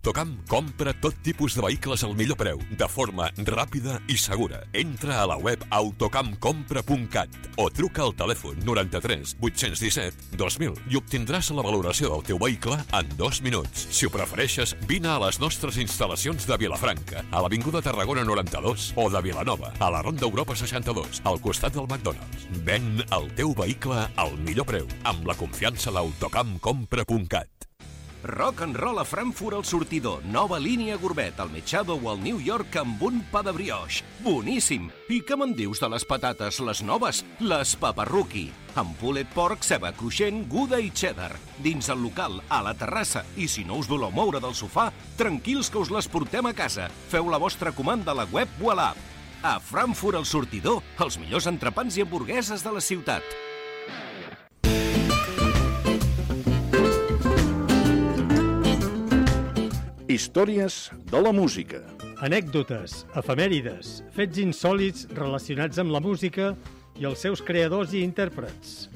Autocamp compra tot tipus de vehicles al millor preu, de forma ràpida i segura. Entra a la web autocampcompra.cat o truca al telèfon 93 817 2000 i obtindràs la valoració del teu vehicle en dos minuts. Si ho prefereixes, vine a les nostres instal·lacions de Vilafranca, a l'Avinguda Tarragona 92 o de Vilanova, a la Ronda Europa 62, al costat del McDonald's. Ven el teu vehicle al millor preu, amb la confiança d'autocampcompra.cat. Rock and roll a Frankfurt al sortidor. Nova línia gourmet al Mechado o al New York amb un pa de brioche. Boníssim! I què me'n dius de les patates, les noves? Les paparruqui. Amb pulled pork, ceba cruixent, guda i cheddar. Dins el local, a la terrassa. I si no us voleu moure del sofà, tranquils que us les portem a casa. Feu la vostra comanda a la web o a l'app. A Frankfurt al sortidor, els millors entrepans i hamburgueses de la ciutat. Històries de la música. Anècdotes, efemèrides, fets insòlits relacionats amb la música i els seus creadors i intèrprets.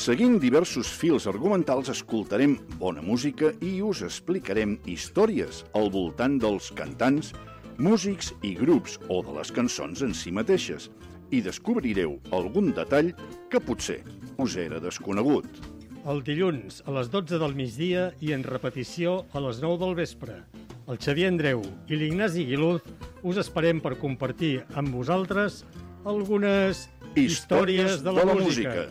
Seguint diversos fils argumentals, escoltarem bona música i us explicarem històries al voltant dels cantants, músics i grups o de les cançons en si mateixes i descobrireu algun detall que potser us era desconegut. El dilluns a les 12 del migdia i en repetició a les 9 del vespre. El Xavier Andreu i l'Ignasi Guiluz us esperem per compartir amb vosaltres algunes històries, de la, música.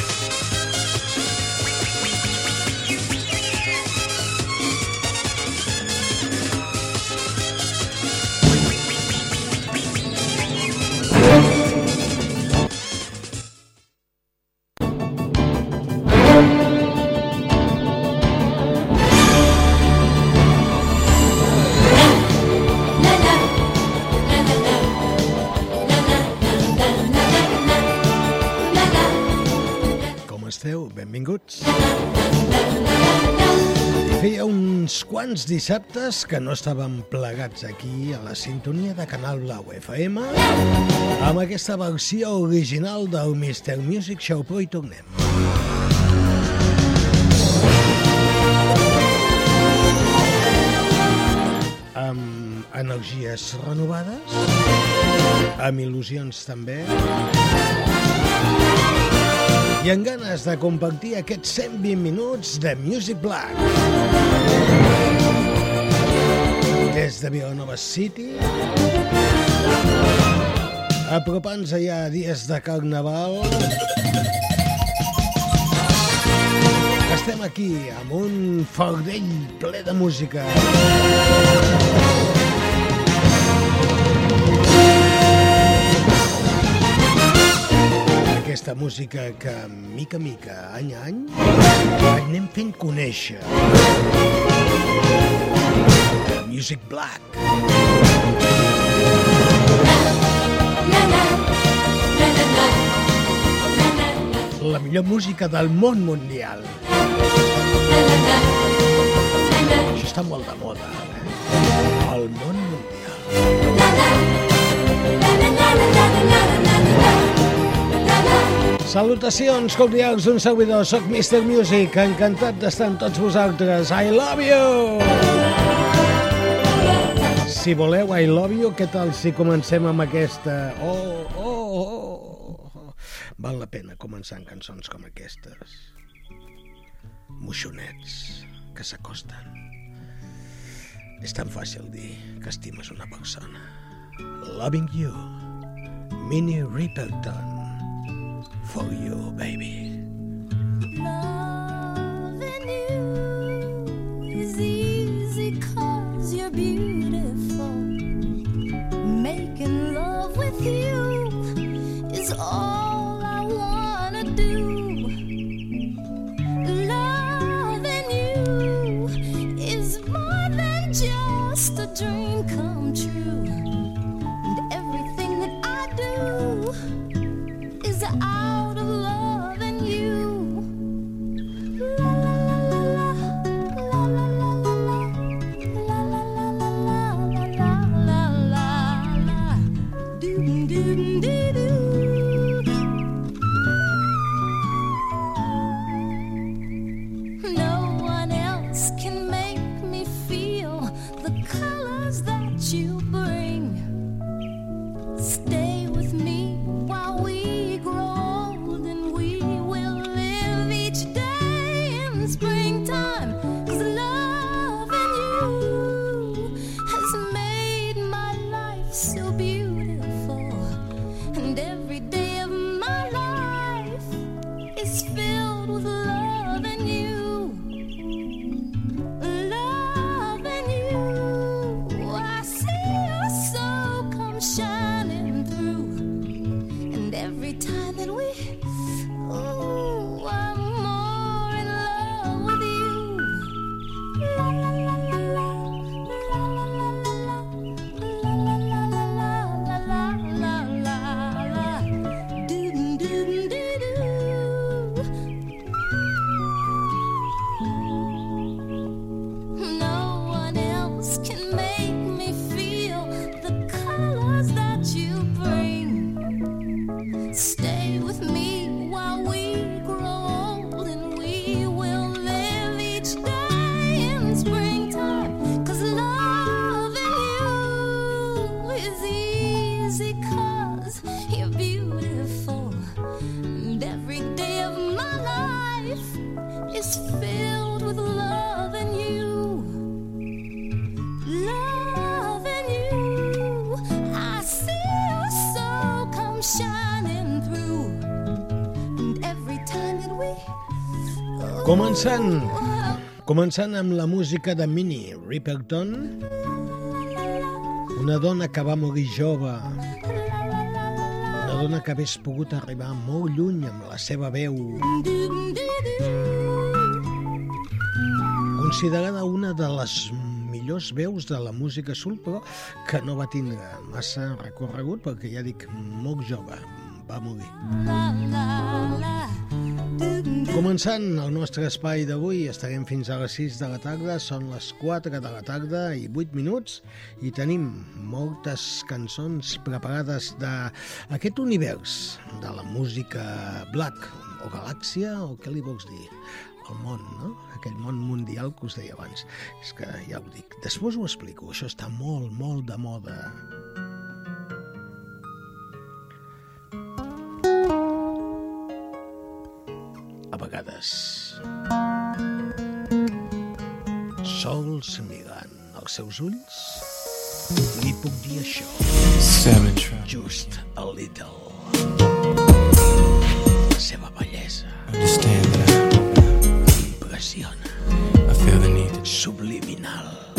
Quants dissabtes que no estàvem plegats aquí a la sintonia de Canal Blau FM amb aquesta versió original del Mr. Music Show, però hi tornem. Amb energies renovades, amb il·lusions també, i amb ganes de compartir aquests 120 minuts de Music Black. Des de Vilanova City, apropant-se ja a dies de Carnaval, estem aquí amb un fardell ple de música. Aquesta música que, mica mica, any a any, anem fent conèixer. Music Black. La millor música del món mundial. Això està molt de moda, eh? El món mundial. Salutacions cordials d'un servidor, soc Mr. Music, encantat d'estar amb tots vosaltres. I love you! Si voleu I love you, què tal si comencem amb aquesta? Oh, oh, oh. Val la pena començar amb cançons com aquestes. Moixonets que s'acosten. És tan fàcil dir que estimes una persona. Loving you. Minnie Riperton. for you, baby. Loving you is easy cause you're beautiful. Just a dream come true. Començant, començant amb la música de Minnie Riperton, una dona que va morir jove, una dona que hagués pogut arribar molt lluny amb la seva veu, considerada una de les millors veus de la música soul, però que no va tindre massa recorregut perquè, ja dic, molt jove, va morir. Començant el nostre espai d'avui, estarem fins a les 6 de la tarda, són les 4 de la tarda i 8 minuts, i tenim moltes cançons preparades d'aquest univers de la música black, o galàxia, o què li vols dir? El món, no? Aquell món mundial que us deia abans. És que ja ho dic. Després ho explico, això està molt, molt de moda. a vegades sols mirant els seus ulls li puc dir això just a little la seva bellesa understand m'apassiona. Subliminal.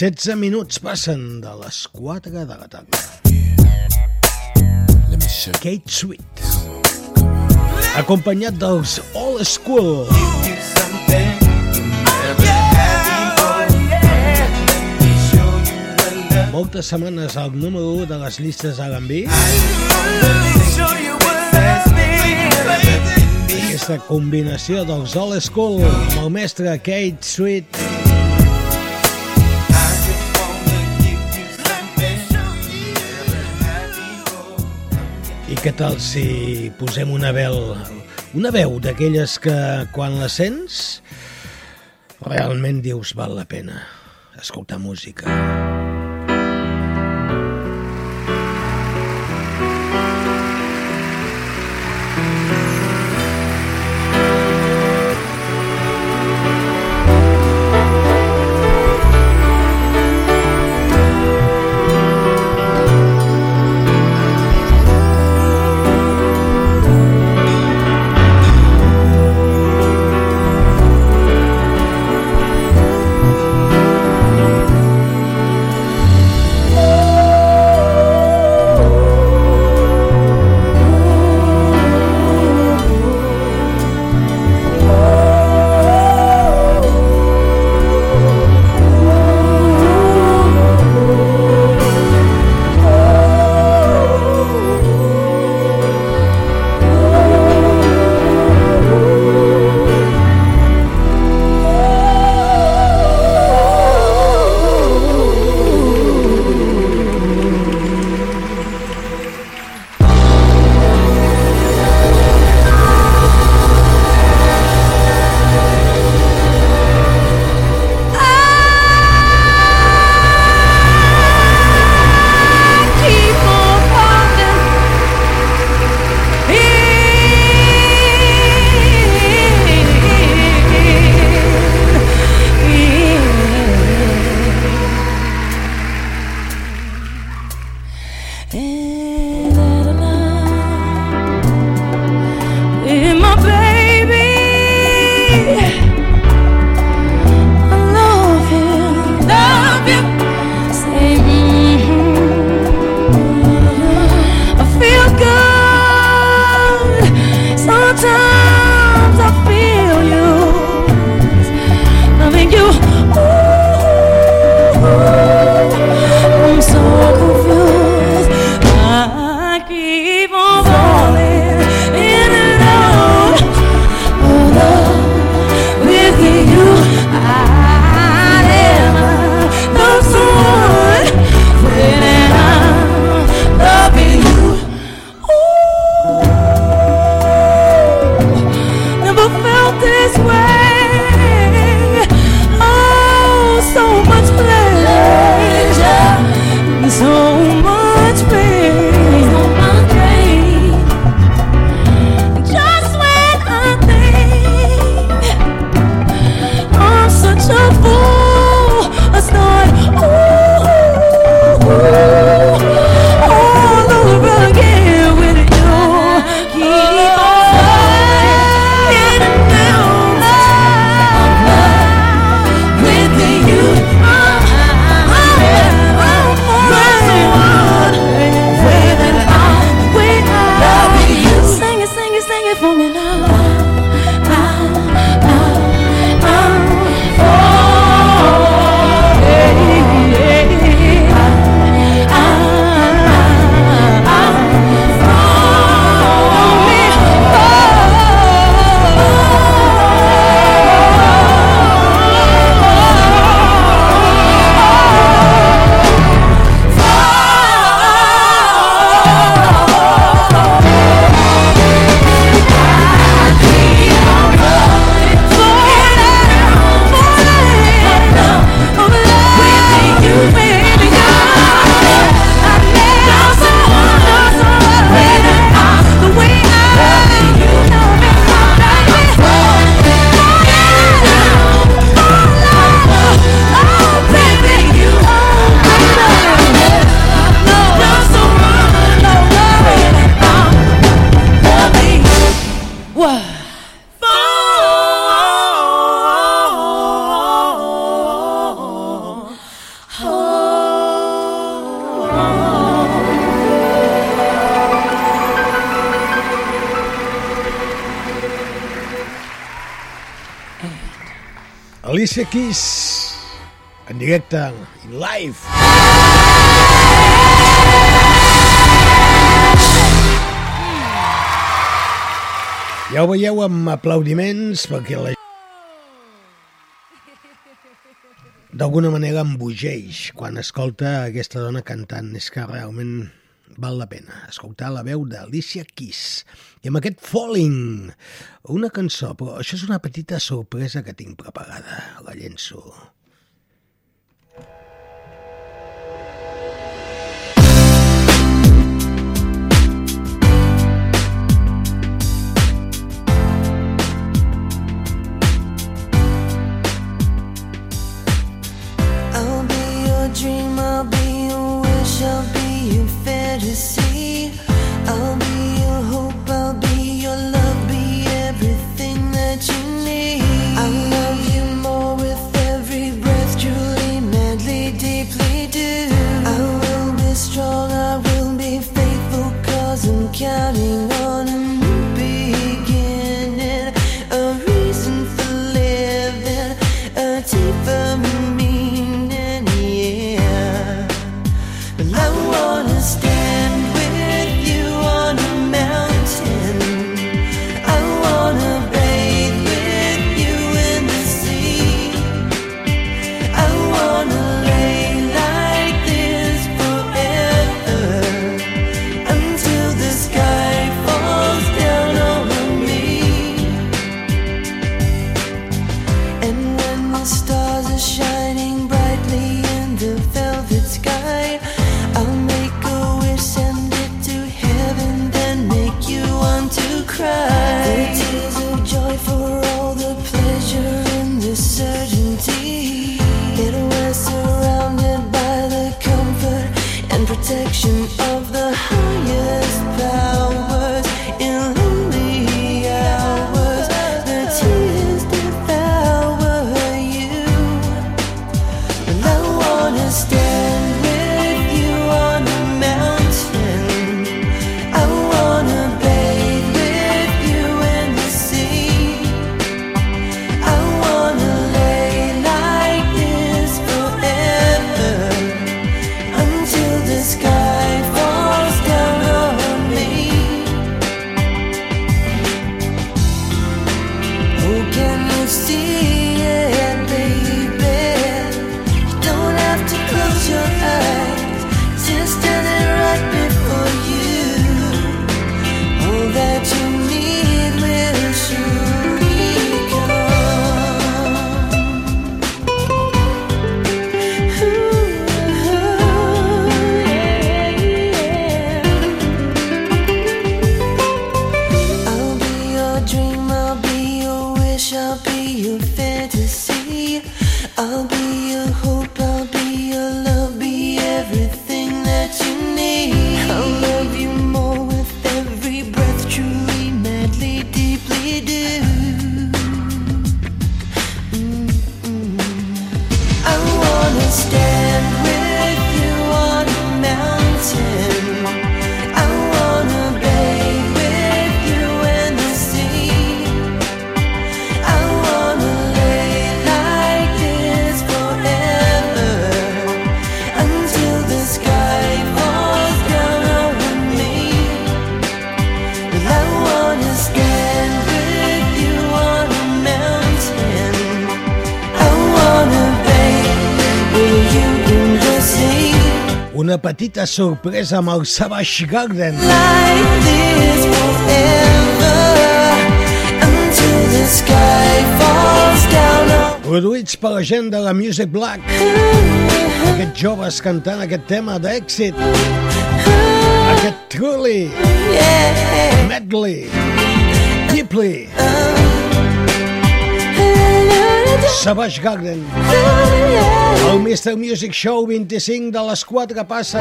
16 minuts passen de les 4 de la tarda. You. Kate Sweet. Acompanyat dels All School. Moltes setmanes al número 1 de les llistes R&B. Aquesta combinació dels All School amb el mestre Kate Sweet. Què tal si posem una veu, una veu d'aquelles que quan la sents realment dius val la pena escoltar música. It's Alicia Keys en directe, in live. Ja ho veieu amb aplaudiments perquè la d'alguna manera embogeix quan escolta aquesta dona cantant. És que realment val la pena escoltar la veu d'Alicia Keys i amb aquest Falling, una cançó, però això és una petita sorpresa que tinc preparada special. petita sorpresa amb el Savage Garden. Produïts per la gent de la Music Black. Aquests joves cantant aquest tema d'èxit. Aquest Truly. Medley, Deeply. Deeply. Savage Garden. El Mr. Music Show 25 de les 4 passen.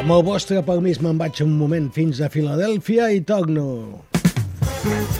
Amb el vostre permís me'n vaig un moment fins a Filadèlfia i torno. Mm.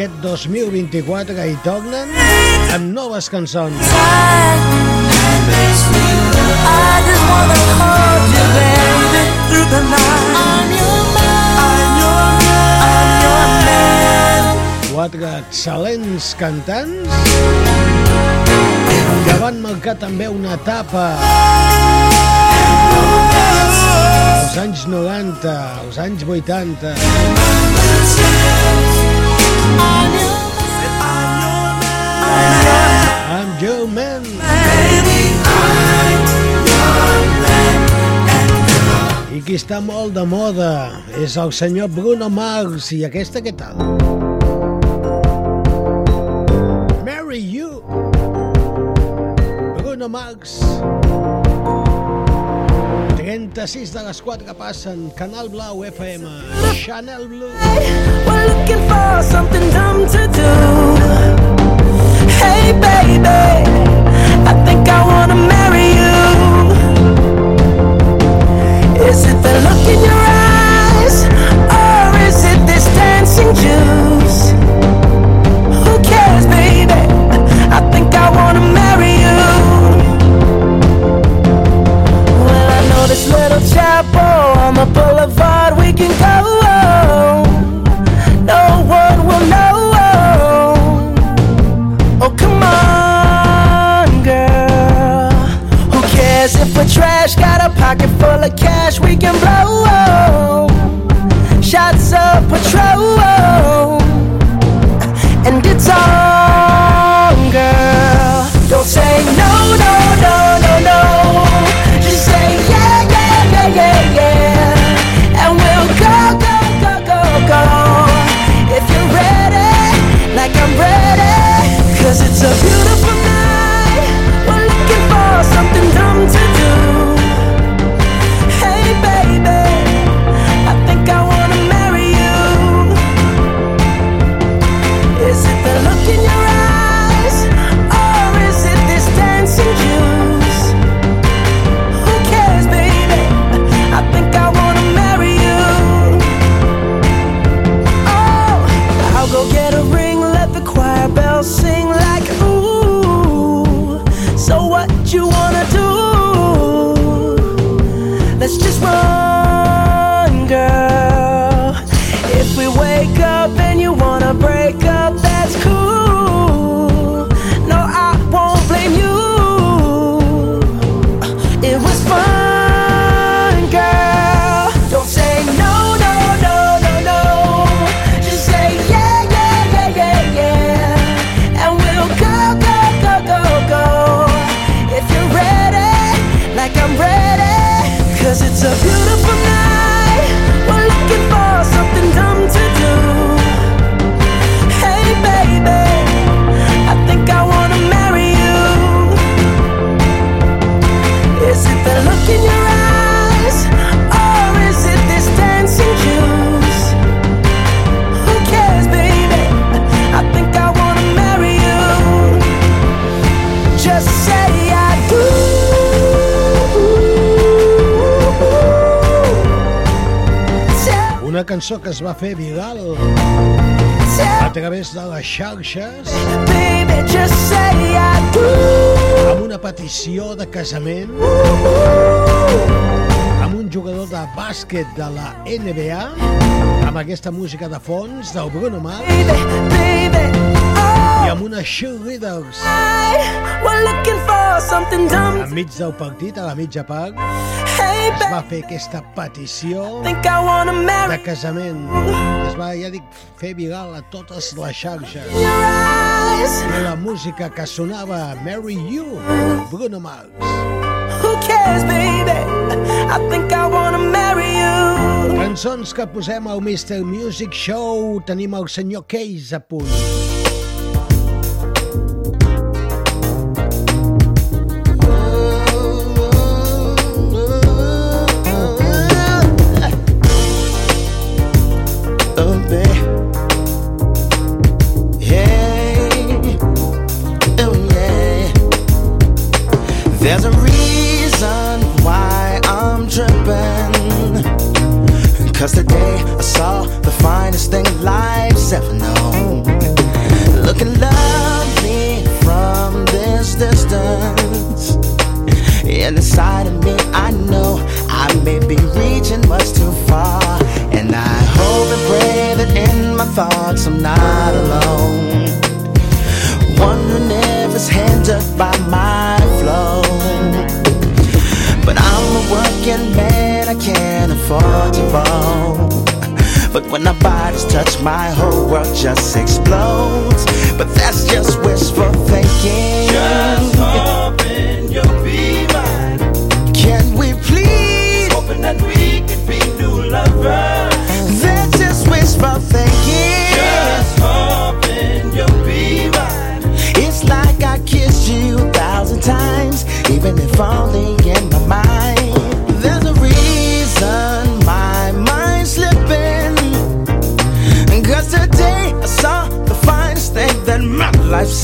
aquest 2024 hi tornen amb noves cançons. Quatre excel·lents cantants que van marcar també una etapa als anys 90, als anys 80 qui està molt de moda és el senyor Bruno Mars. I aquesta què tal? Marry You. Bruno Mars. 36 de les 4 que passen, Canal Blau FM, Chanel Blue. We're looking for something dumb to do. Hey baby, I think I wanna marry you. Is it the look in your eyes, or is it this dancing June? chapel on the book. Es va fer viral. A través de les xarxes. Amb una petició de casament. Amb un jugador de bàsquet de la NBA amb aquesta música de fons del Bruno Mars. Oh, amb unes cheerleaders enmig del partit, a la mitja part es va fer aquesta petició de casament es va, ja dic, fer viral a totes les xarxes i la música que sonava Marry You, Bruno Mars Who cares, baby? I think I wanna marry you. Cançons que posem al Mr. Music Show. Tenim el senyor Case a punt.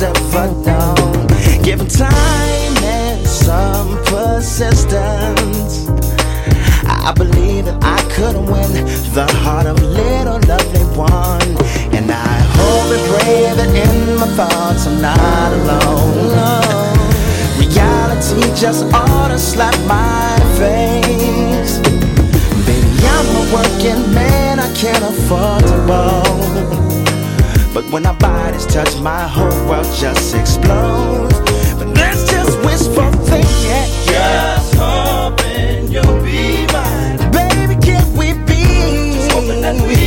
Ever known. Given time and some persistence, I believe that I could win the heart of little lovely one. And I hope and pray that in my thoughts I'm not alone. Reality just ought to slap my face. Baby, I'm a working man, I can't afford to roam. But when our bodies touch, my whole world just explodes. But that's just wishful thinking. Just hoping you'll be mine. Baby, can we be? Just hoping that we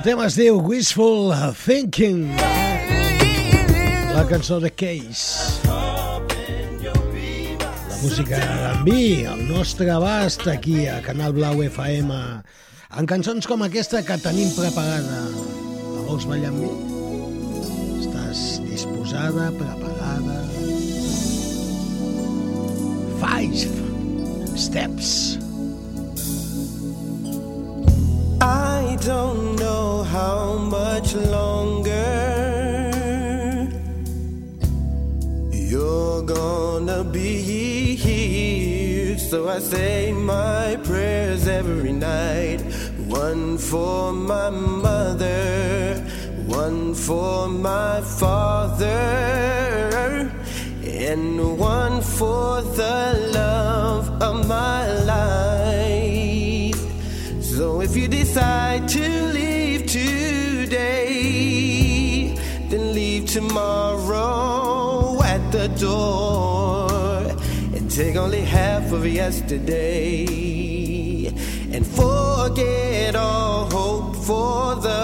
El tema es diu Wishful Thinking, la cançó de Case. La música d'enví, el nostre abast aquí a Canal Blau FM, en cançons com aquesta que tenim preparada. La vols ballar amb mi? Estàs disposada, preparada? for my mother, one for my father, and one for the love of my life. So if you decide to leave today, then leave tomorrow at the door and take only half of yesterday and forget all for the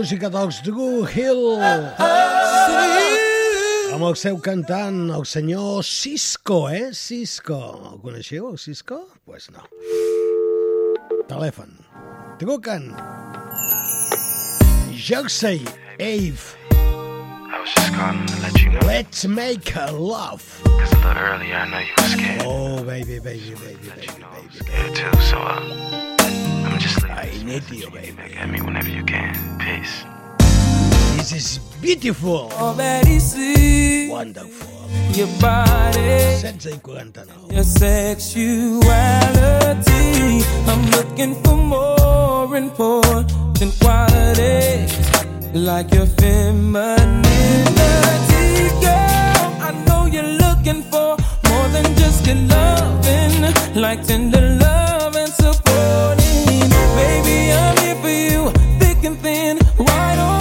música dels Drew Hill. Amb el seu cantant, el senyor Cisco, eh? Cisco. El coneixeu, el Cisco? Doncs pues no. Telèfon. Truquen. Jersey, Ave. I was just calling to let you know. Let's make a love. Cause a little earlier I know you were scared. Oh, baby, baby, baby, baby, baby. Scared too, so uh, just leaving. I need you, baby. Back at me whenever you can. Peace. This is beautiful. Already see Wonderful. your body, 16 i 49. your sexuality. I'm looking for more important qualities, like your femininity, girl. I know you're looking for more than just your loving, like tender love and supporting. Baby, I'm here for you, thick and thin, right or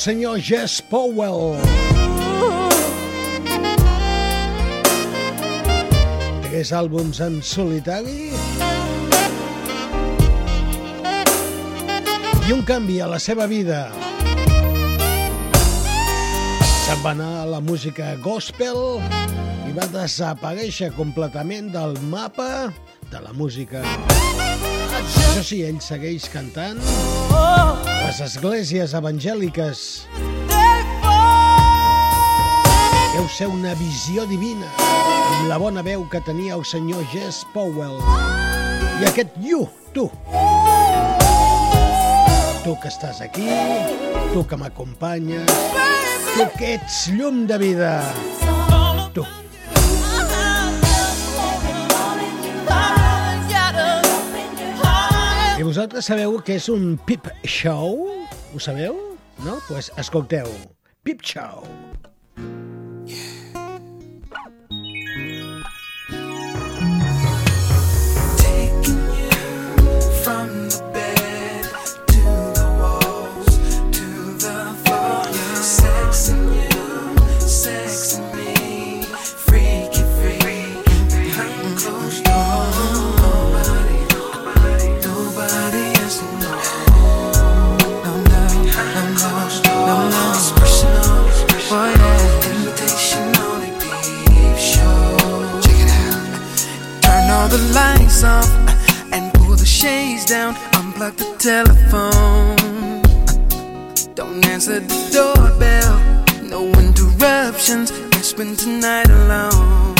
senyor Jess Powell. Tres àlbums en solitari i un canvi a la seva vida. Se'n va anar a la música gospel i va desaparèixer completament del mapa de la música. Això sí, ell segueix cantant les esglésies evangèliques. Deu ser una visió divina amb la bona veu que tenia el senyor Jess Powell. I aquest you, tu. Tu que estàs aquí, tu que m'acompanyes, tu que ets llum de vida. I vosaltres sabeu que és un pip show? Ho sabeu? No? Doncs pues escolteu. Pip show. The lights off and pull the shades down. Unplug the telephone. Don't answer the doorbell. No interruptions. Can't spend tonight alone.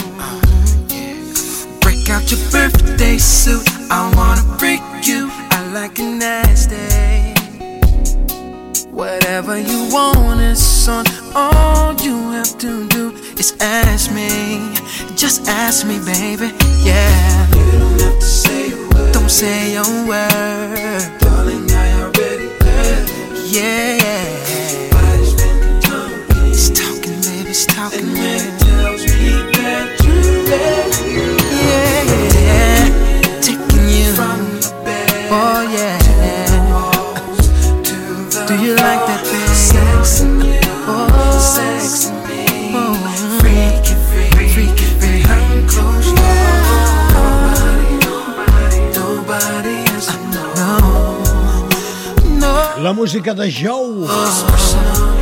Break out your birthday suit. I wanna freak you. I like a nasty. Whatever you want is on. All you have to do is ask me. Just ask me, baby. Yeah. You don't have to say a word. Don't say a word. Darling, I already heard. Yeah. Body's been talking. It's talking, baby. It's talking, and baby. tells me that you're ready. Yeah, yeah. Taking you from the bed. Oh, yeah. Do you like La música de personal,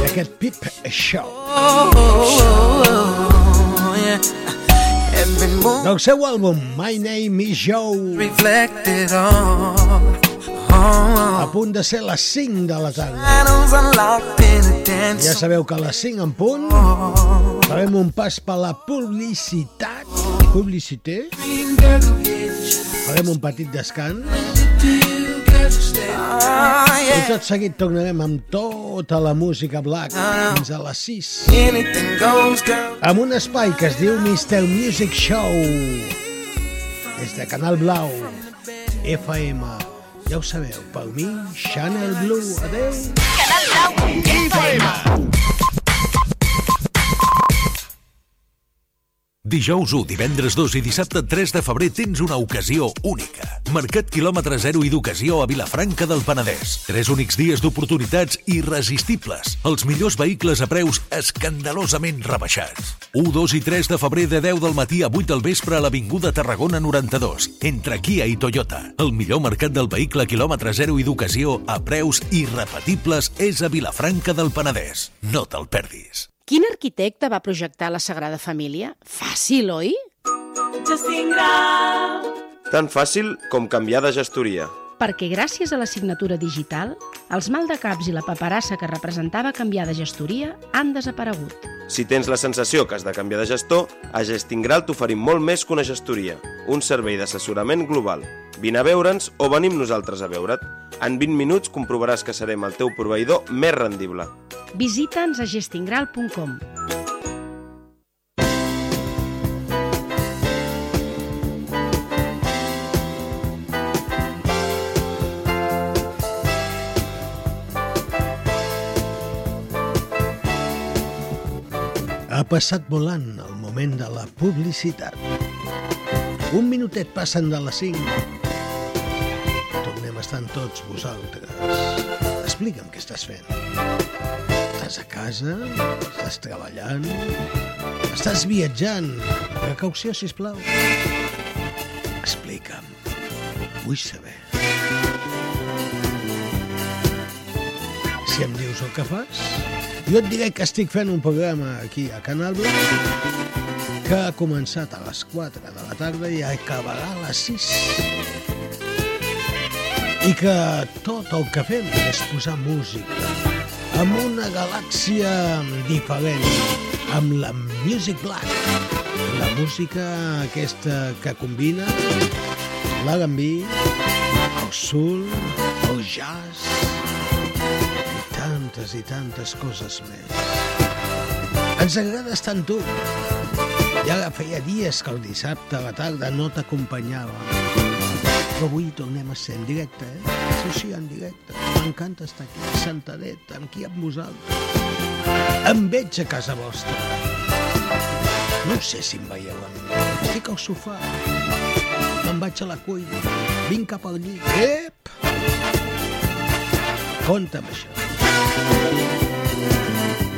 i aquest Pip Show. Del seu àlbum My Name is Joe, a punt de ser les 5 de la tarda. Ja sabeu que a les 5 en punt farem un pas per la publicitat. Publicité. Farem un petit descans i yeah. tot seguit tornarem amb tota la música black fins a les 6 Anything goes, girl. amb un espai que es diu Mr. Music Show des de Canal Blau FM ja ho sabeu, per mi Channel Blue, adeu Dijous 1, divendres 2 i dissabte 3 de febrer tens una ocasió única. Mercat quilòmetre zero i d'ocasió a Vilafranca del Penedès. Tres únics dies d'oportunitats irresistibles. Els millors vehicles a preus escandalosament rebaixats. 1, 2 i 3 de febrer de 10 del matí a 8 del vespre a l'Avinguda Tarragona 92, entre Kia i Toyota. El millor mercat del vehicle quilòmetre zero i d'ocasió a preus irrepetibles és a Vilafranca del Penedès. No te'l perdis. Quin arquitecte va projectar la Sagrada Família? Fàcil, oi? Tan fàcil com canviar de gestoria. Perquè gràcies a la signatura digital, els maldecaps i la paperassa que representava canviar de gestoria han desaparegut. Si tens la sensació que has de canviar de gestor, a Gestingral t'oferim molt més que una gestoria. Un servei d'assessorament global. Vine a veure'ns o venim nosaltres a veure't. En 20 minuts comprovaràs que serem el teu proveïdor més rendible. Visita'ns a gestingral.com. Passat volant el moment de la publicitat. Un minutet passen de les 5. Tornem estant tots vosaltres. Explica'm què estàs fent. Estàs a casa? Estàs treballant? Estàs viatjant? Precaució, sisplau. Explica'm. Vull saber. Si em dius el que fas, jo et diré que estic fent un programa aquí a Canal Blanc que ha començat a les 4 de la tarda i acabarà a les 6 i que tot el que fem és posar música amb una galàxia diferent, amb la Music Black, la música aquesta que combina l'R&B, el soul, el jazz tantes i tantes coses més. Ens agrada estar amb tu. Ja feia dies que el dissabte a la tarda no t'acompanyava. Però avui tornem a ser en directe, eh? Sí, sí, en directe. M'encanta estar aquí, sentadet, aquí amb vosaltres. Em veig a casa vostra. No sé si em veieu a mi. Estic al sofà. Me'n vaig a la cuina. Vinc cap al llit. Ep! Compta'm això.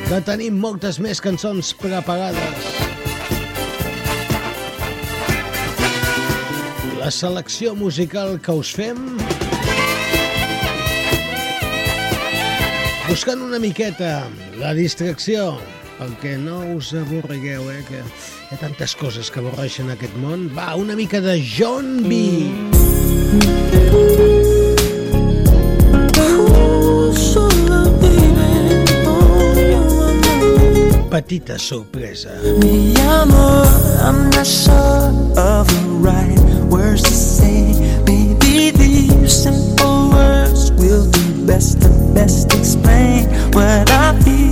Que tenim moltes més cançons preparades. La selecció musical que us fem buscant una miqueta la distracció perquè no us avorrigueu, eh, que hi ha tantes coses que avorreixen aquest món. Va, una mica de John B. Sorpresa. Mi amor, I'm not sure of the right words to say. Maybe these simple words will do best to best explain what I feel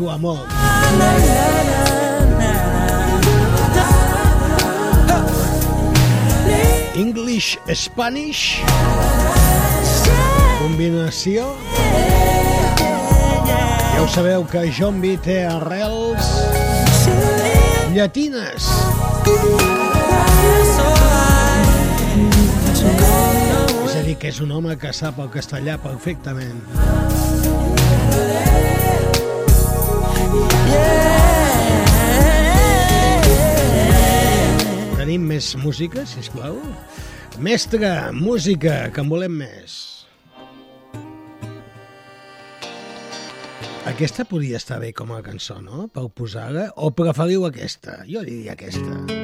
tu amor. English Spanish combinació. Ja ho sabeu que John B té arrels llatines. És a dir que és un home que sap el castellà perfectament. Tenim més música, si sisplau? Mestre, música, que en volem més. Aquesta podria estar bé com a cançó, no? Per posar-la. O preferiu aquesta? Jo diria aquesta. Mm.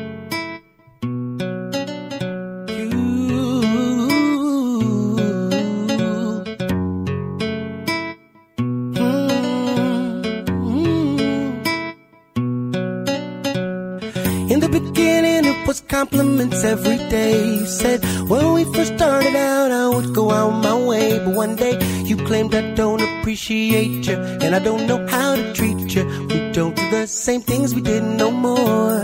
compliments every day. You said, when we first started out, I would go out my way. But one day, you claimed I don't appreciate you, and I don't know how to treat you. We don't do the same things we did no more.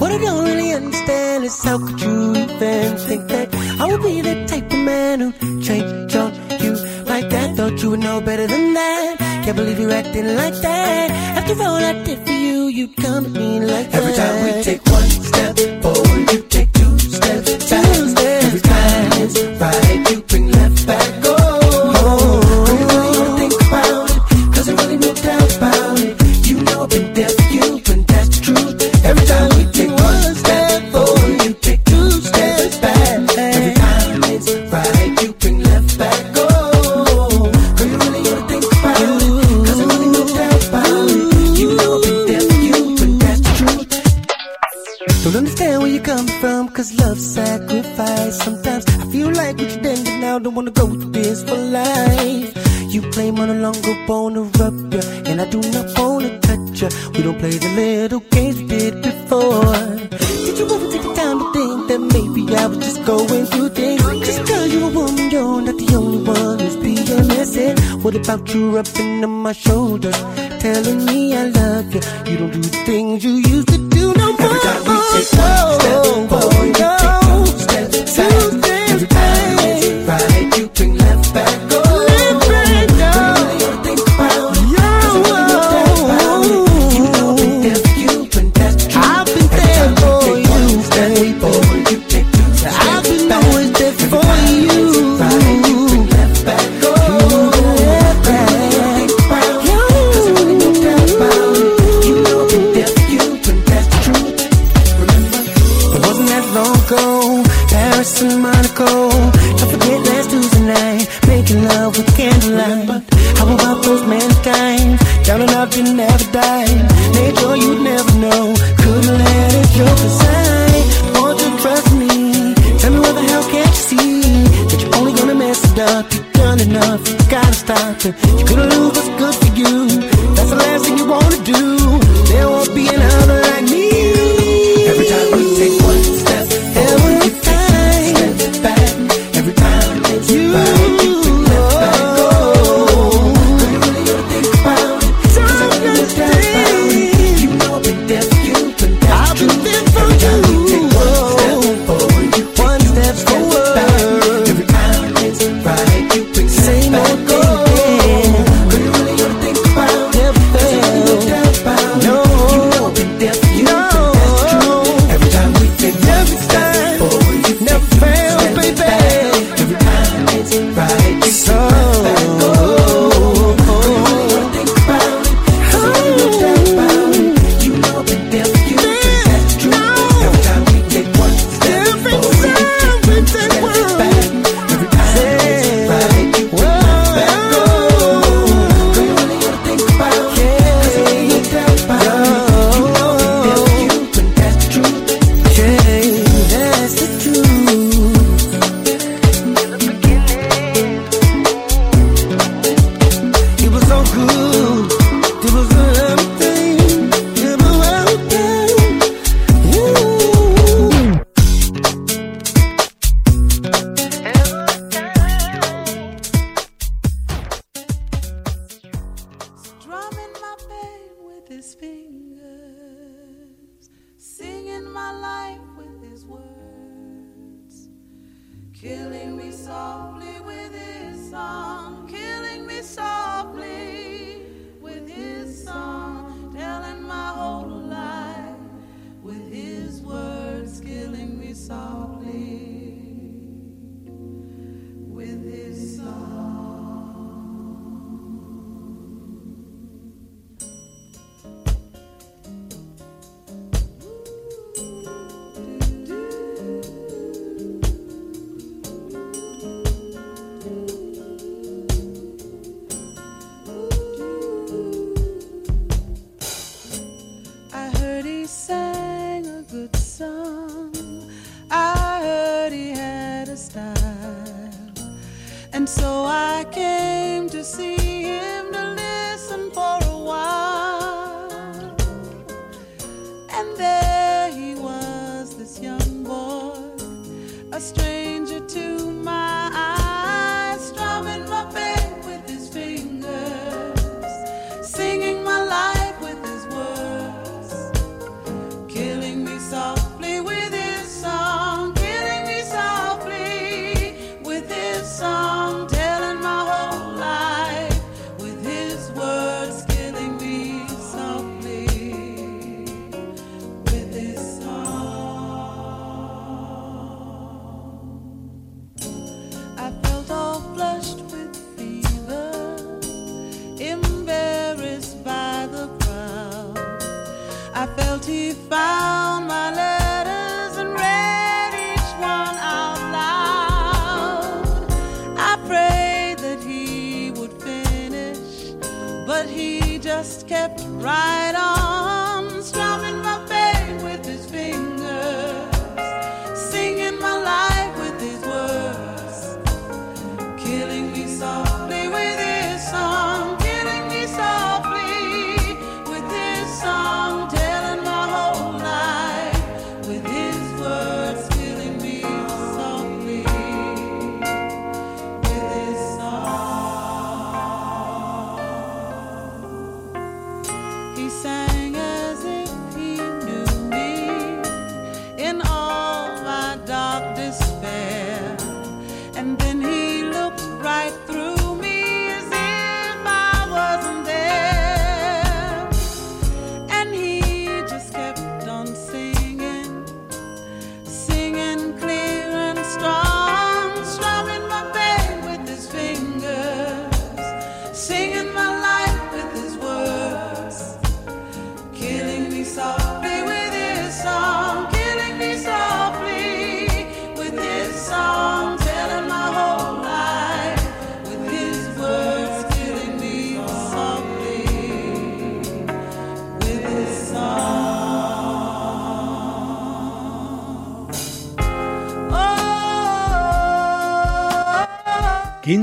What I don't really understand is how could you even think that I would be the type of man who changed on you like that? Thought you would know better than that. Can't believe you're acting like that. After all I did for you, you come at me like Every that. time we take one step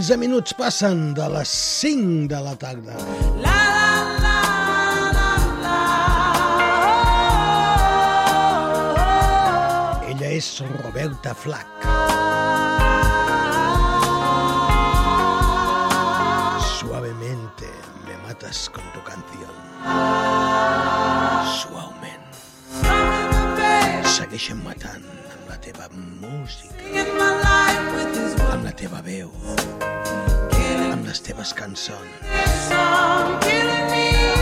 15 minuts passen de les 5 de la tarda. La, la, la, la, la, oh, oh, oh. Ella és Roberta Flack. teves cançons.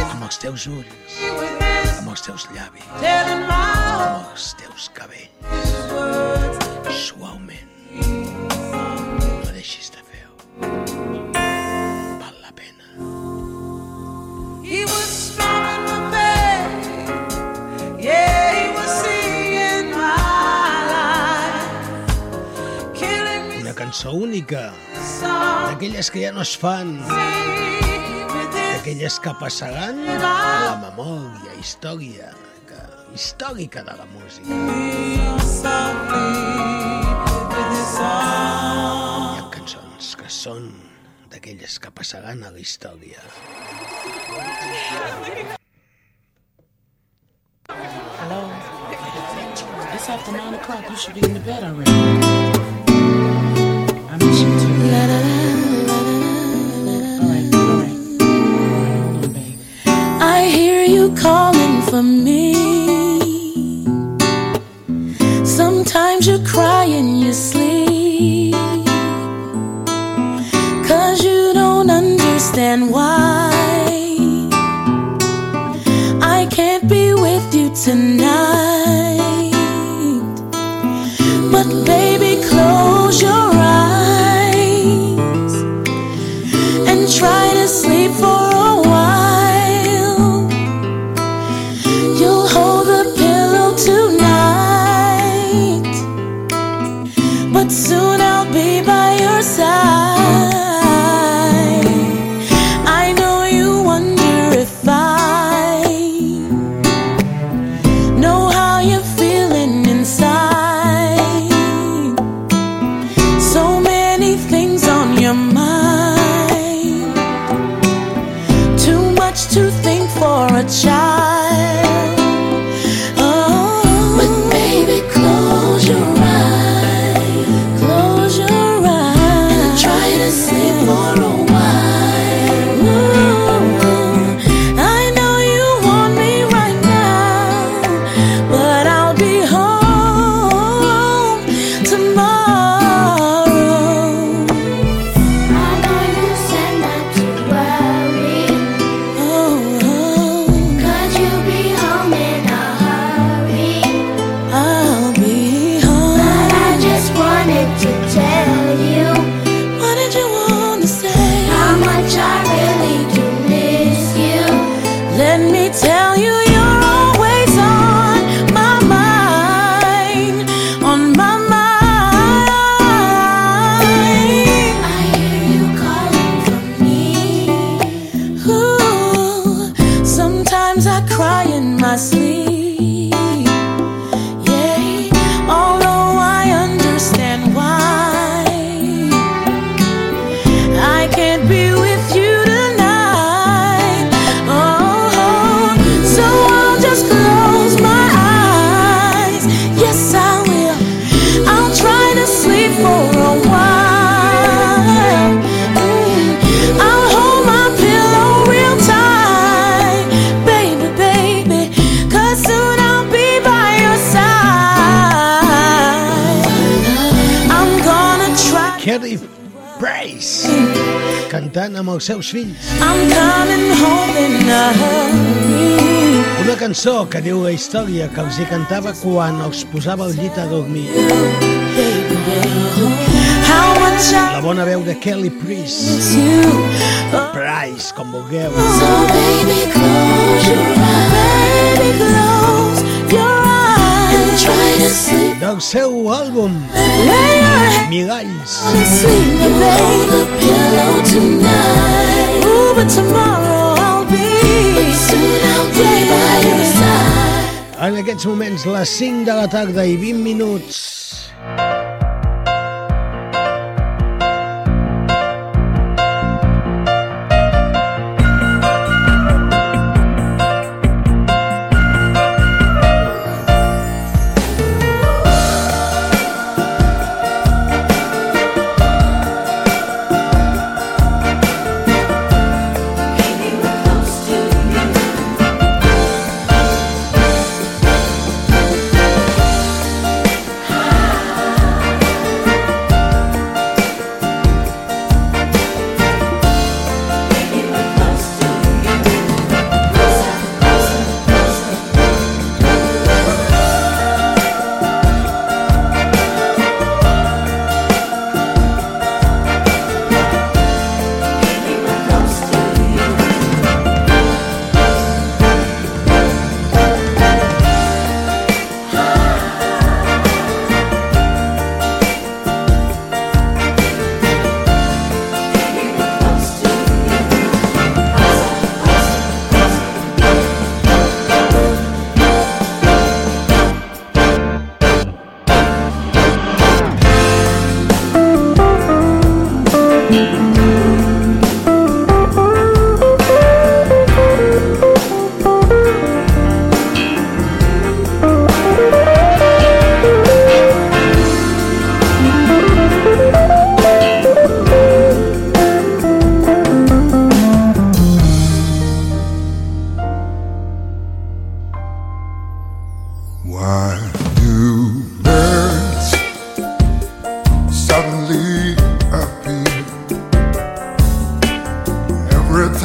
Amb els teus ulls amb els teus llavis amb els teus cabells aquelles que ja no es fan, aquelles que passaran a la memòria història, que, històrica de la música. Hi ha cançons que són d'aquelles que passaran a la història. Hello? It's after 9 o'clock. You should be in the bed already. I miss you too. tomorrow cançó que diu la història que els hi cantava quan els posava al el llit a dormir. La bona veu de Kelly Price. Price, com vulgueu. Del seu àlbum Miralls Miralls. tomorrow I'll be en aquests moments, les 5 de la tarda i 20 minuts.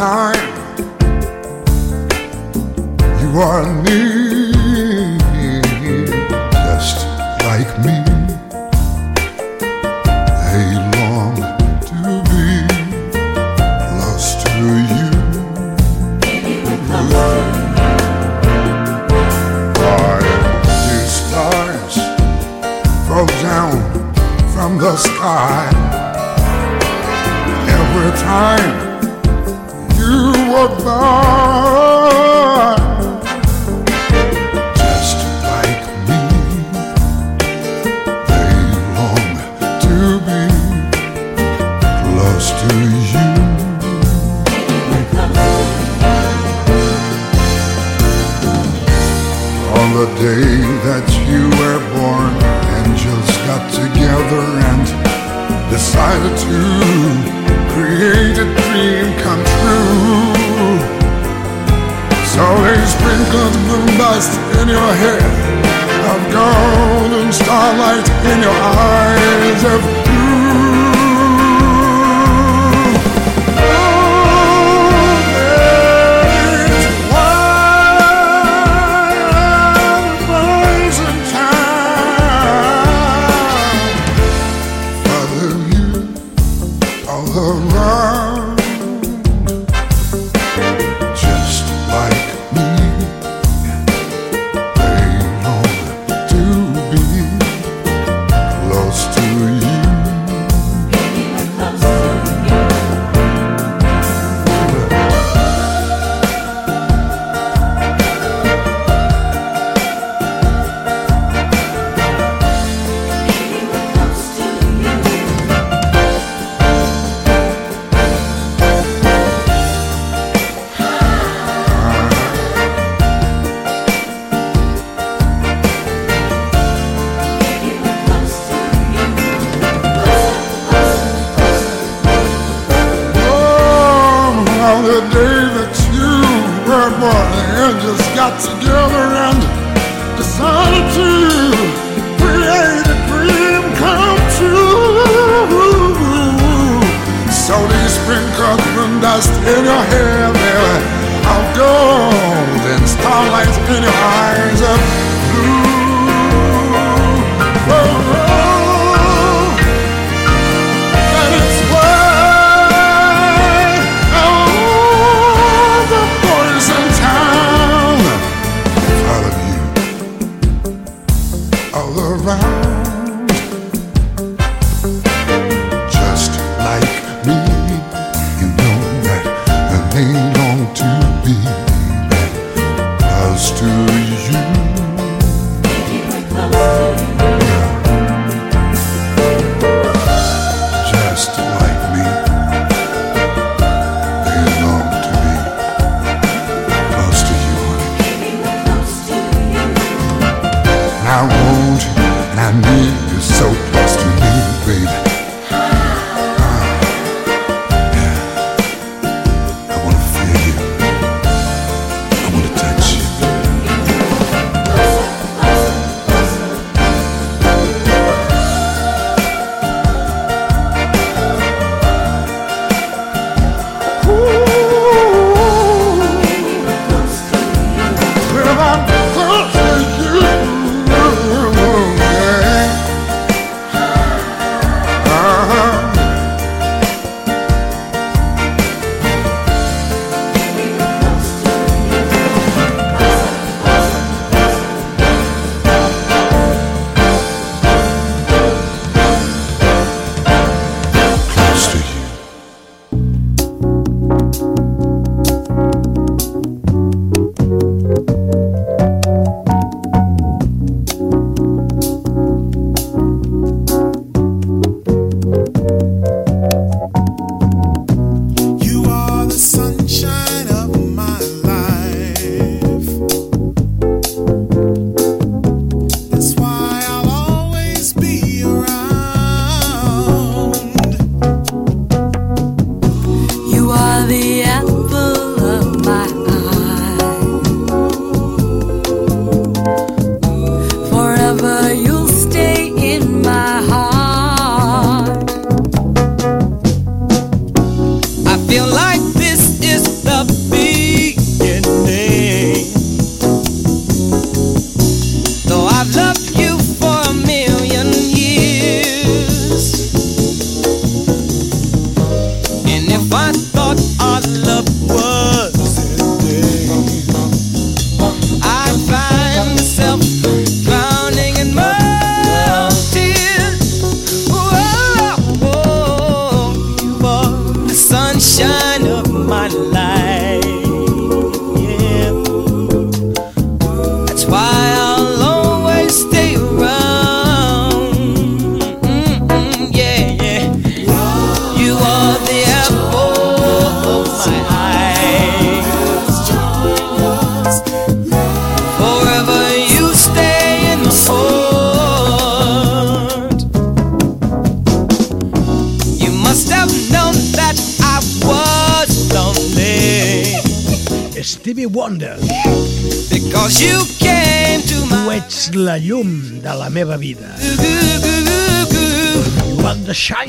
time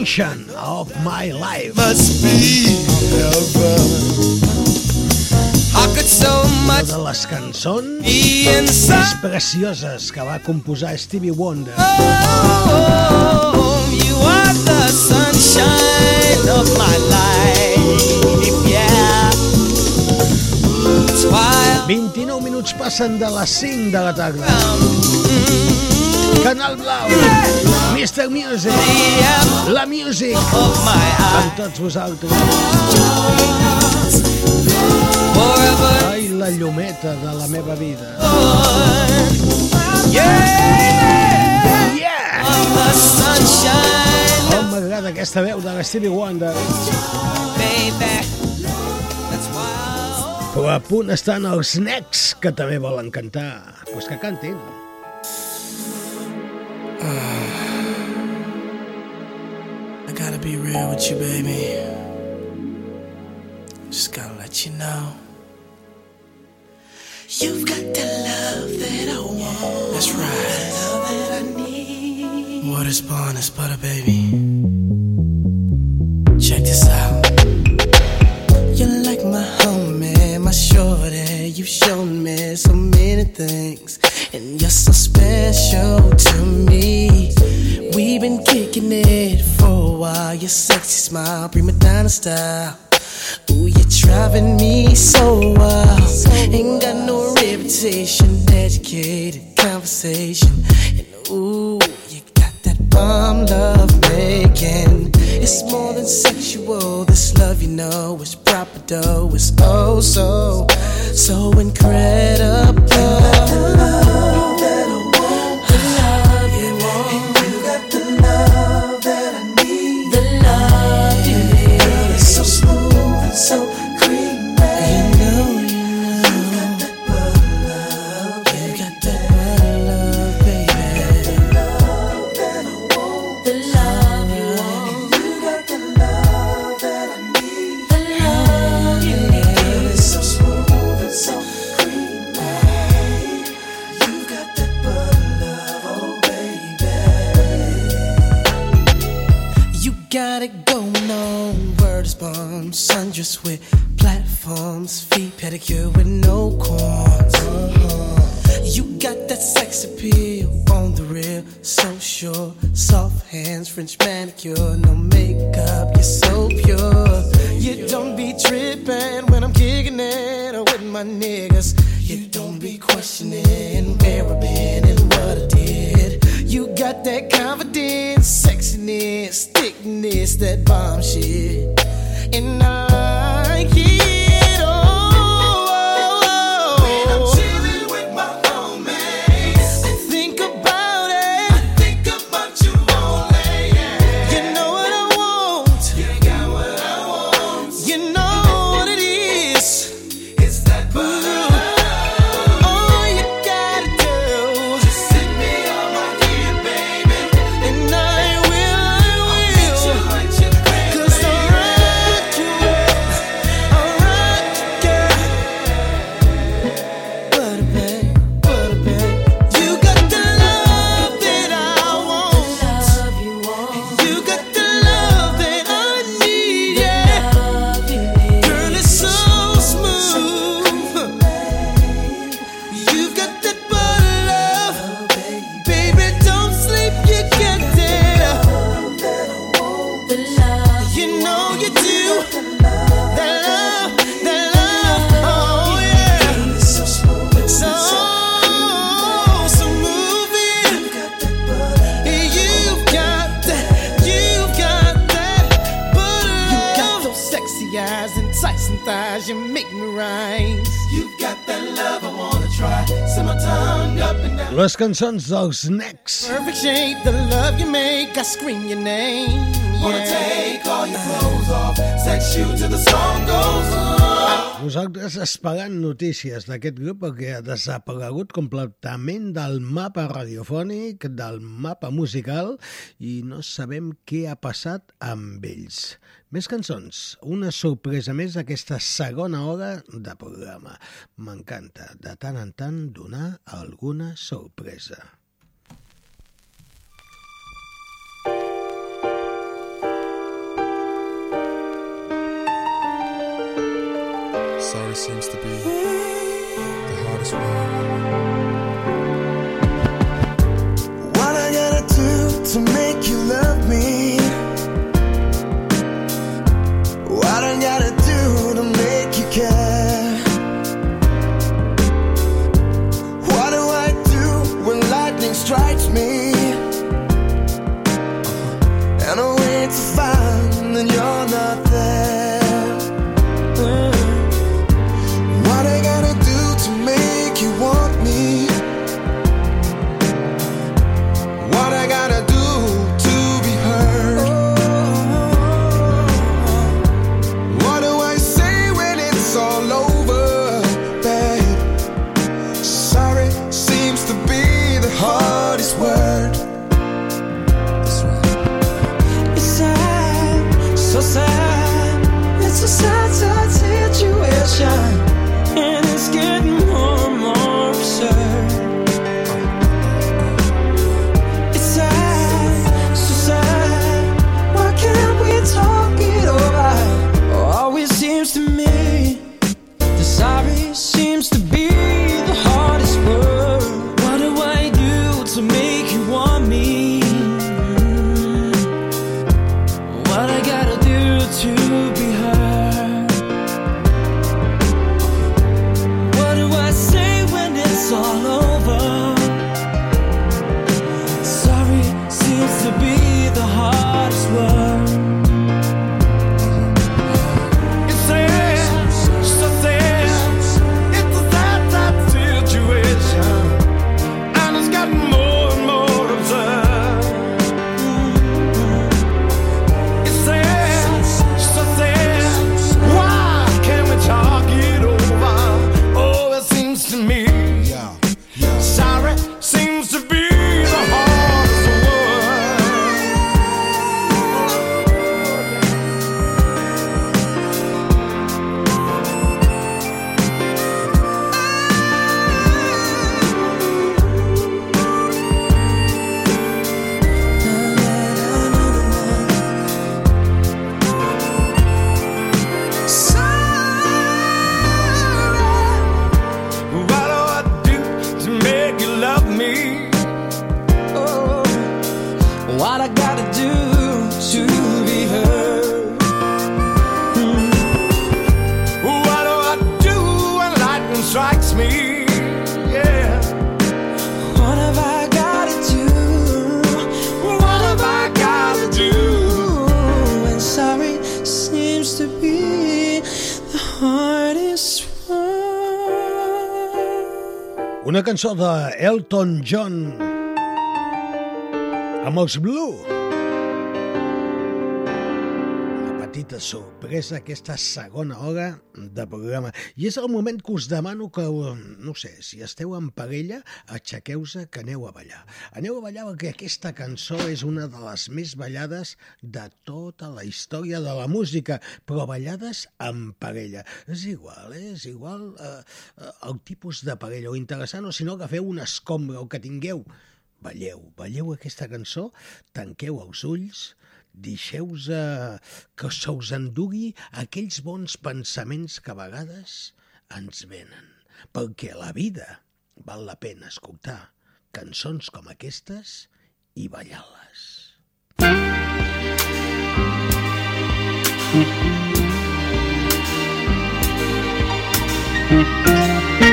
sunshine of my life. Must be How could so Una much de les cançons més precioses que va composar Stevie Wonder. Oh, you are the sunshine of my life. Yeah. That's why 29 minuts passen de les 5 de la tarda. Canal Blau, Mr. Music, la Music, amb tots vosaltres. Ai, la llumeta de la meva vida. Yeah. Yeah. Com m'agrada aquesta veu de la Stevie Wonder. Però a punt estan els necs que també volen cantar. Doncs pues que cantin. with you, baby. Just gotta let you know. You've got the love that I want. That's right. The love that I need. What is bond is butter, baby. Check this out. You're like my homie, my shorty. You've shown me so many things, and you're so special to me. We've been kicking it your sexy smile, prima donna style. Ooh, you're driving me so wild. Ain't got no reputation, educated conversation. And ooh, you got that bomb love making. It's more than sexual. This love, you know, is proper dough. It's oh so, so incredible. With platforms. Feet pedicure with no corns. Uh-huh. You got that sex appeal on the real. So sure. Soft hands, French manicure. No makeup. You're so pure. You don't be tripping when I'm kicking it with my niggas. You don't be questioning where I've been and what I did. You got that confidence, sexiness, thickness, that bomb shit. And I Les cançons dels Next. Perfect shape, the love you make, I scream your name. Wanna take all your clothes off, sex you till the song goes on. Nosaltres esperant notícies d'aquest grup que ha desaparegut completament del mapa radiofònic, del mapa musical i no sabem què ha passat amb ells. Més cançons, una sorpresa més d'aquesta segona hora de programa. M'encanta de tant en tant donar alguna sorpresa. Sorry seems to be the hardest one. What I gotta do to make you love cançó de Elton John amb els Blue. Una petita sorpresa aquesta segona hora de programa. I és el moment que us demano que, no sé, si esteu en parella, aixequeu-se que aneu a ballar. Aneu a ballar perquè aquesta cançó és una de les més ballades de tota la història de la música, però ballades en parella. És igual, eh? és igual eh, eh, el tipus de parella, o interessant, o si no, agafeu una escombra, o que tingueu. Balleu, balleu aquesta cançó, tanqueu els ulls, deixeu-vos eh, que se us endugui aquells bons pensaments que a vegades ens venen. Perquè a la vida val la pena escoltar cançons com aquestes i ballar-les. Me and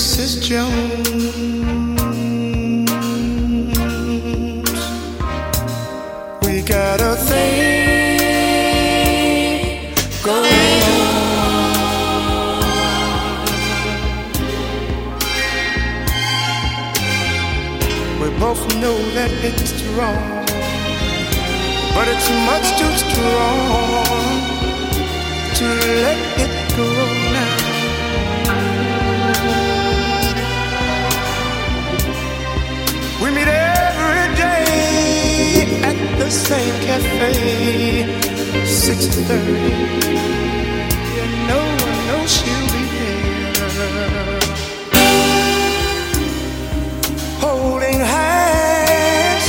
Mrs. Jones. We got a thing going on. We both know that it's wrong, but it's much too strong to let it go Meet every day at the same cafe, six thirty. You know, I know she'll be there, holding hands,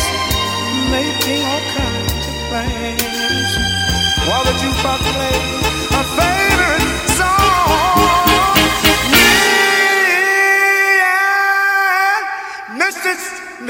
making all kinds of plans, while the jukebox plays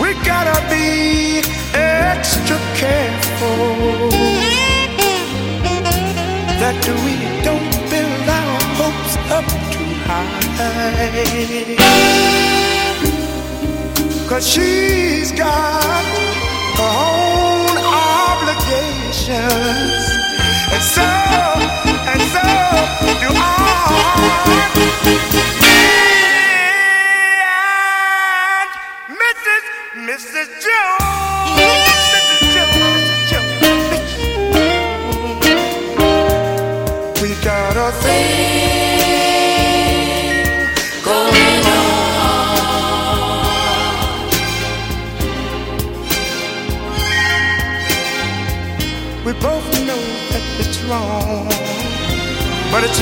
We gotta be extra careful that we don't build our hopes up too high. Cause she's got her own obligations. And so, and so do I.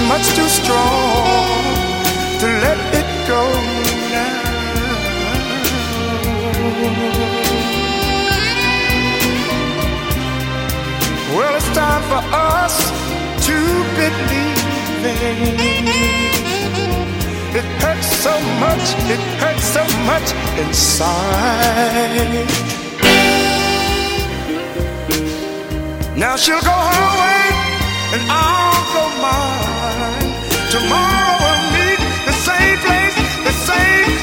much too strong to let it go now. Well, it's time for us to believe It hurts so much, it hurts so much inside. Now she'll go her way, and I'll go mine. Tomorrow we'll meet the same place, the same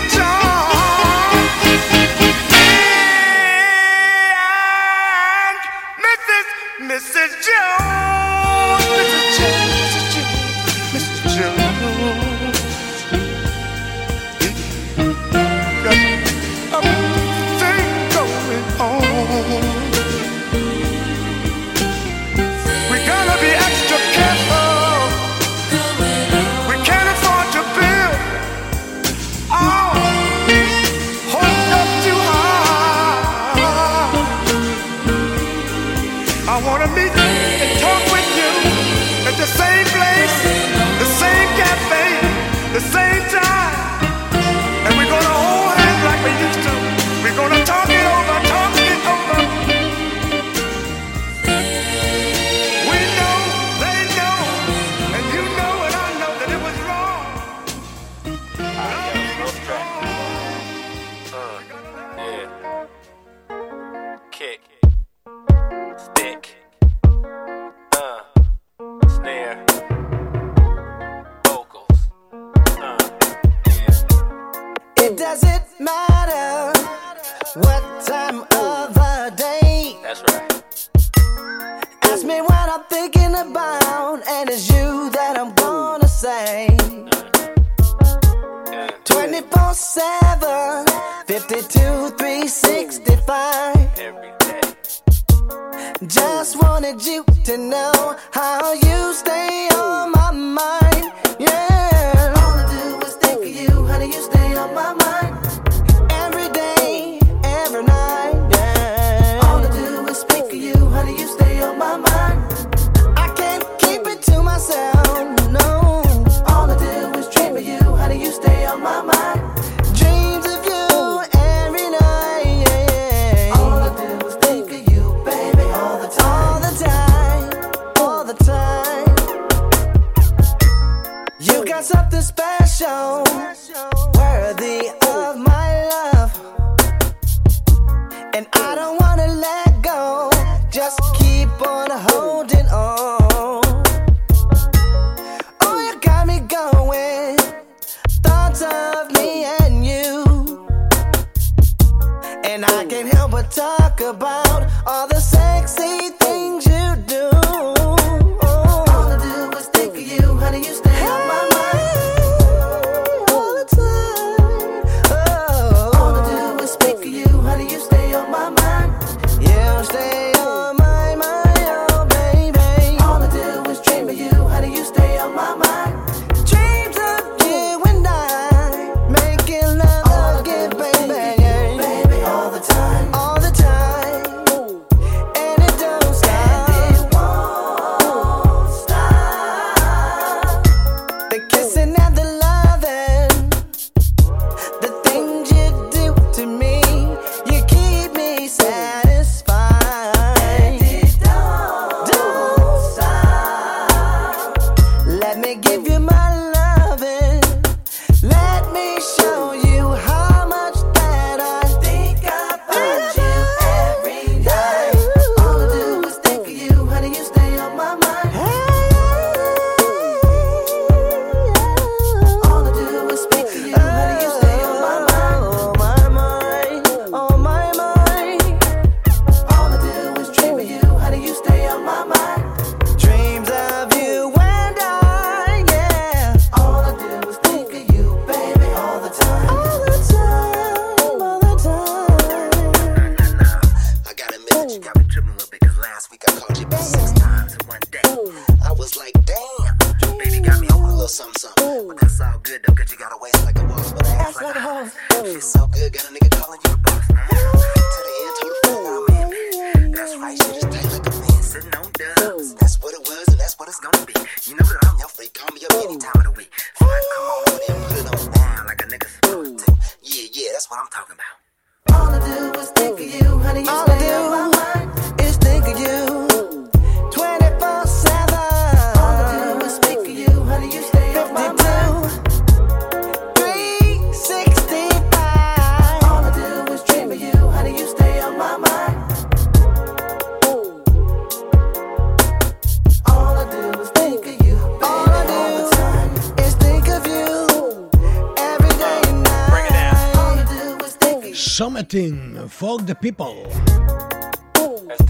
the people.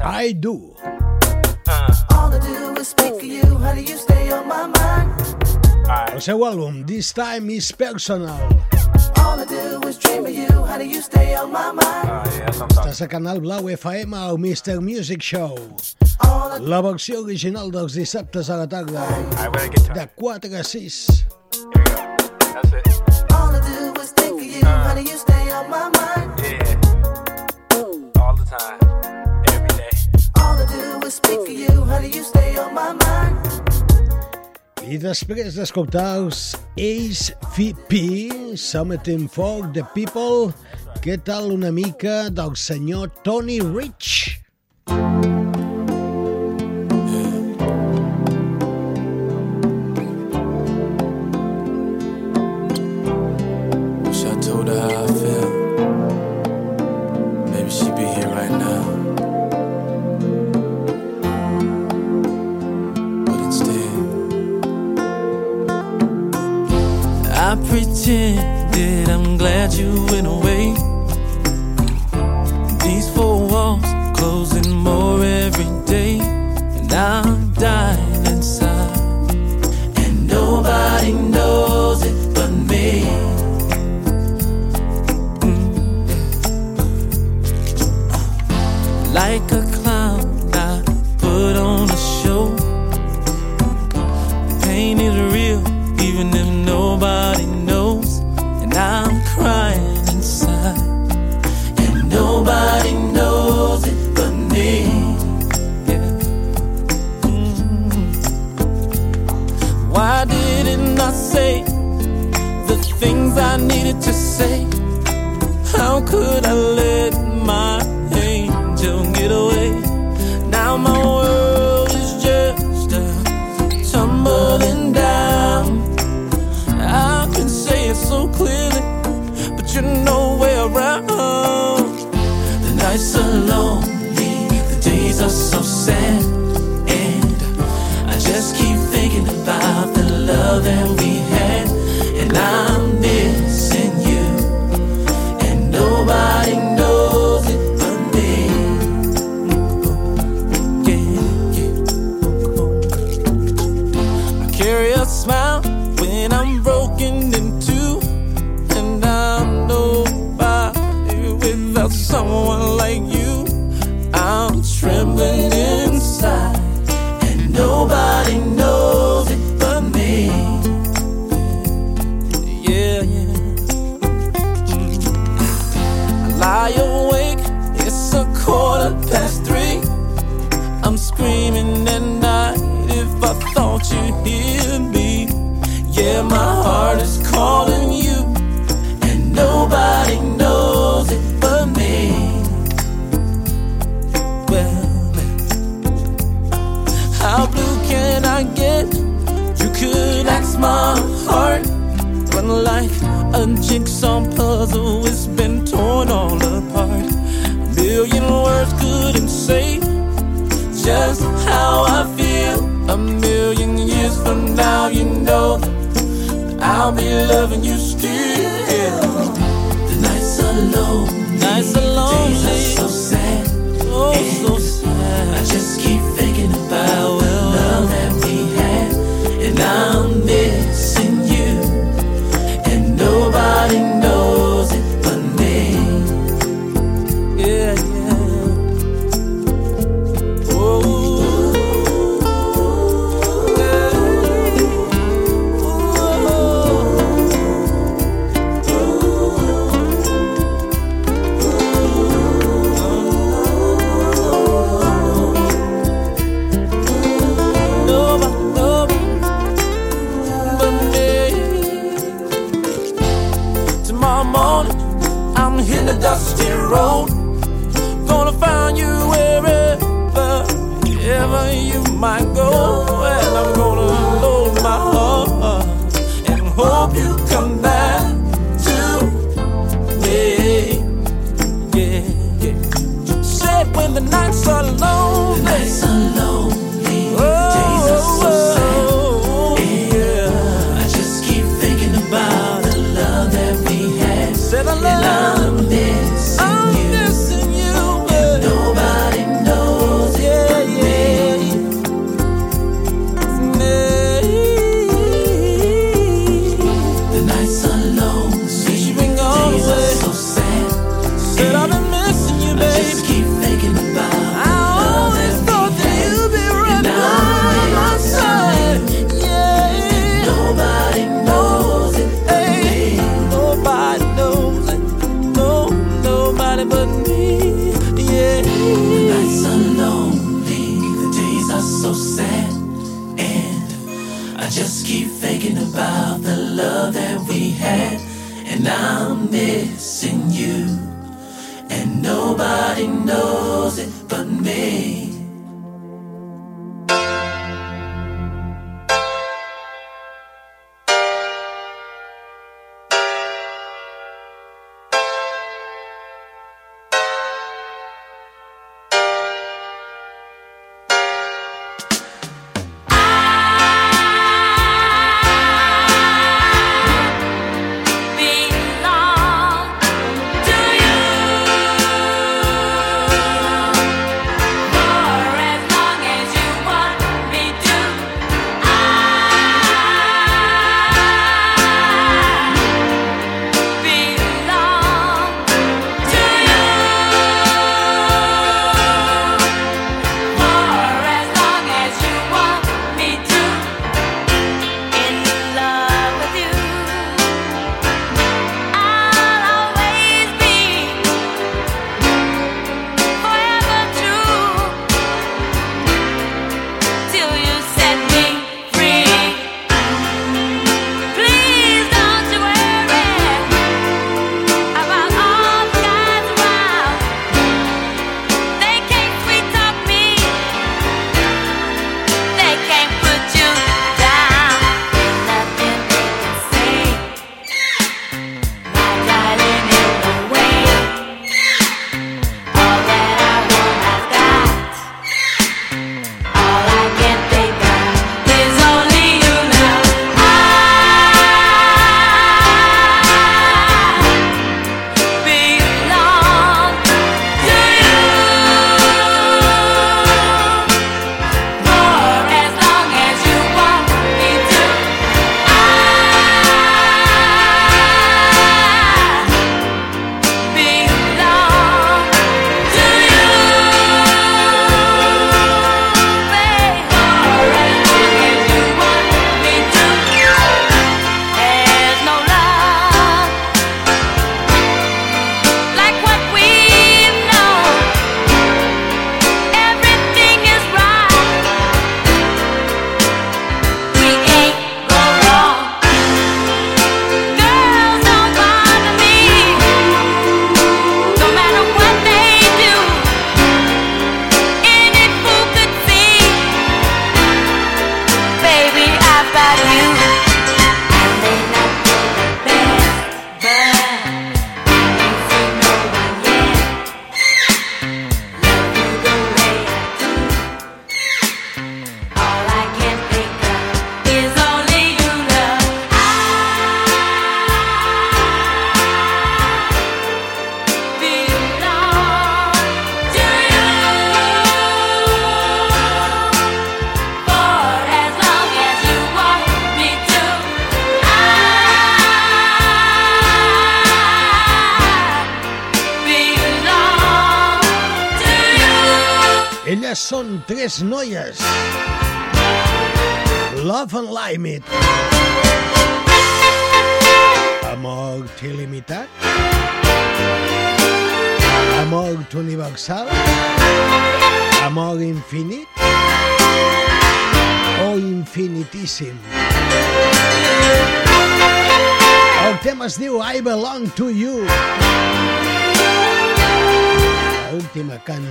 I do. Uh. All I do is speak for you. How do you stay on my mind? Right. El seu àlbum, This Time is Personal. All I do is dream of you. How do you stay on my mind? Uh, yes, Estàs a Canal Blau FM, el Mr. Music Show. La versió original dels dissabtes a la tarda. De 4 a 6. després d'escoltar els Ace VP, Summiting Folk, The People, què tal una mica del senyor Tony Rich?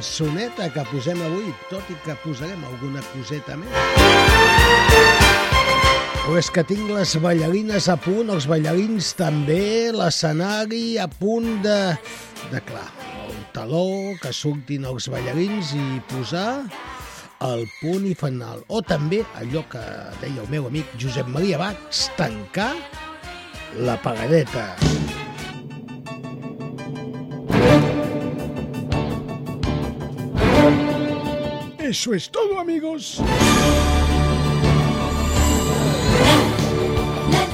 Cançoneta que posem avui, tot i que posarem alguna coseta més. Però és que tinc les ballarines a punt, els ballarins també, l'escenari a punt de... de clar, el taló, que surtin els ballarins i posar el punt i final. O també allò que deia el meu amic Josep Maria Bax, tancar la pagadeta. Eso es todo, amigos.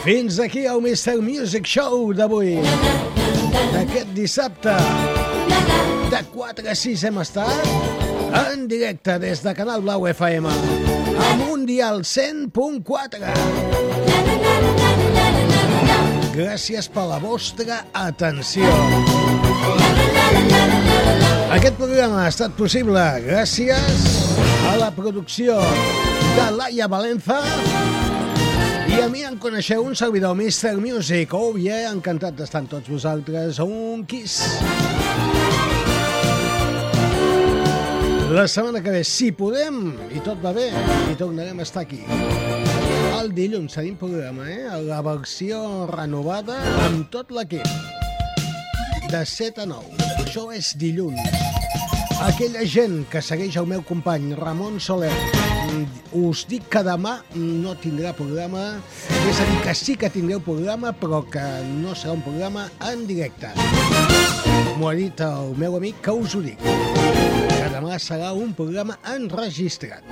Fins aquí el Mr. Music Show d'avui. D'aquest dissabte. De 4 a 6 hem estat en directe des de Canal Blau FM a Mundial 100.4. Gràcies per la vostra atenció. Aquest programa ha estat possible gràcies a la producció de Laia Valenza i a mi em coneixeu un servidor, Mr. Music. Oh, yeah, encantat d'estar amb tots vosaltres. Un kiss. La setmana que ve, si podem, i tot va bé, i tornarem a estar aquí. El dilluns tenim programa, eh? La versió renovada amb tot l'equip. De 7 a 9. Això és dilluns. Aquella gent que segueix el meu company Ramon Soler, mm, us dic que demà no tindrà programa, és a dir, que sí que tindreu programa, però que no serà un programa en directe. M'ho ha dit el meu amic que us ho dic, que demà serà un programa enregistrat,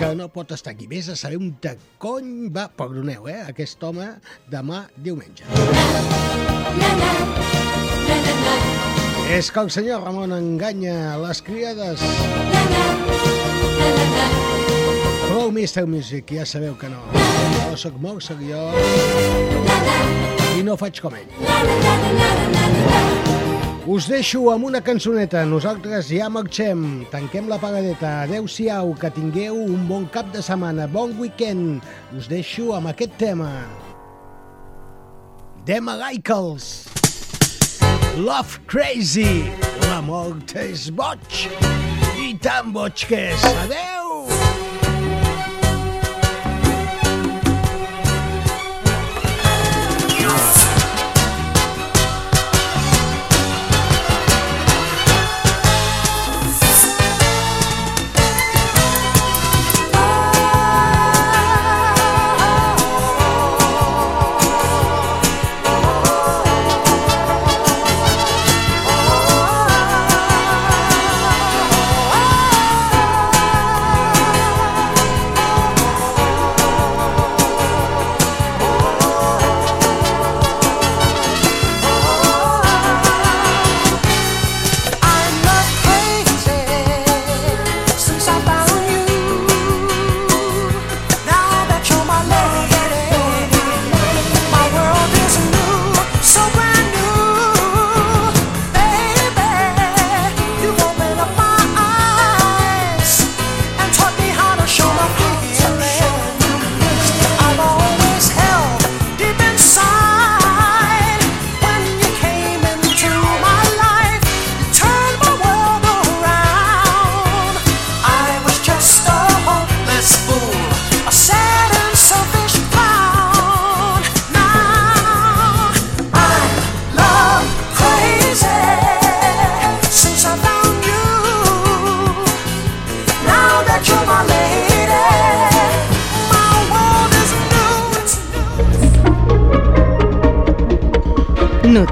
que no pot estar aquí. Vés a saber un de cony va, perdoneu, eh, aquest home demà diumenge. És que el senyor Ramon enganya les criades. Prou Mr. Music, ja sabeu que no. Jo sóc molt seriós i no faig com ell. Us deixo amb una cançoneta. Nosaltres ja marxem. Tanquem la pagadeta. Adéu-siau, que tingueu un bon cap de setmana. Bon weekend. Us deixo amb aquest tema. Dema Gaikels. Love Crazy. L'amor és boig. I tan boig que és. Adéu!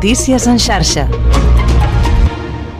Notícies en xarxa.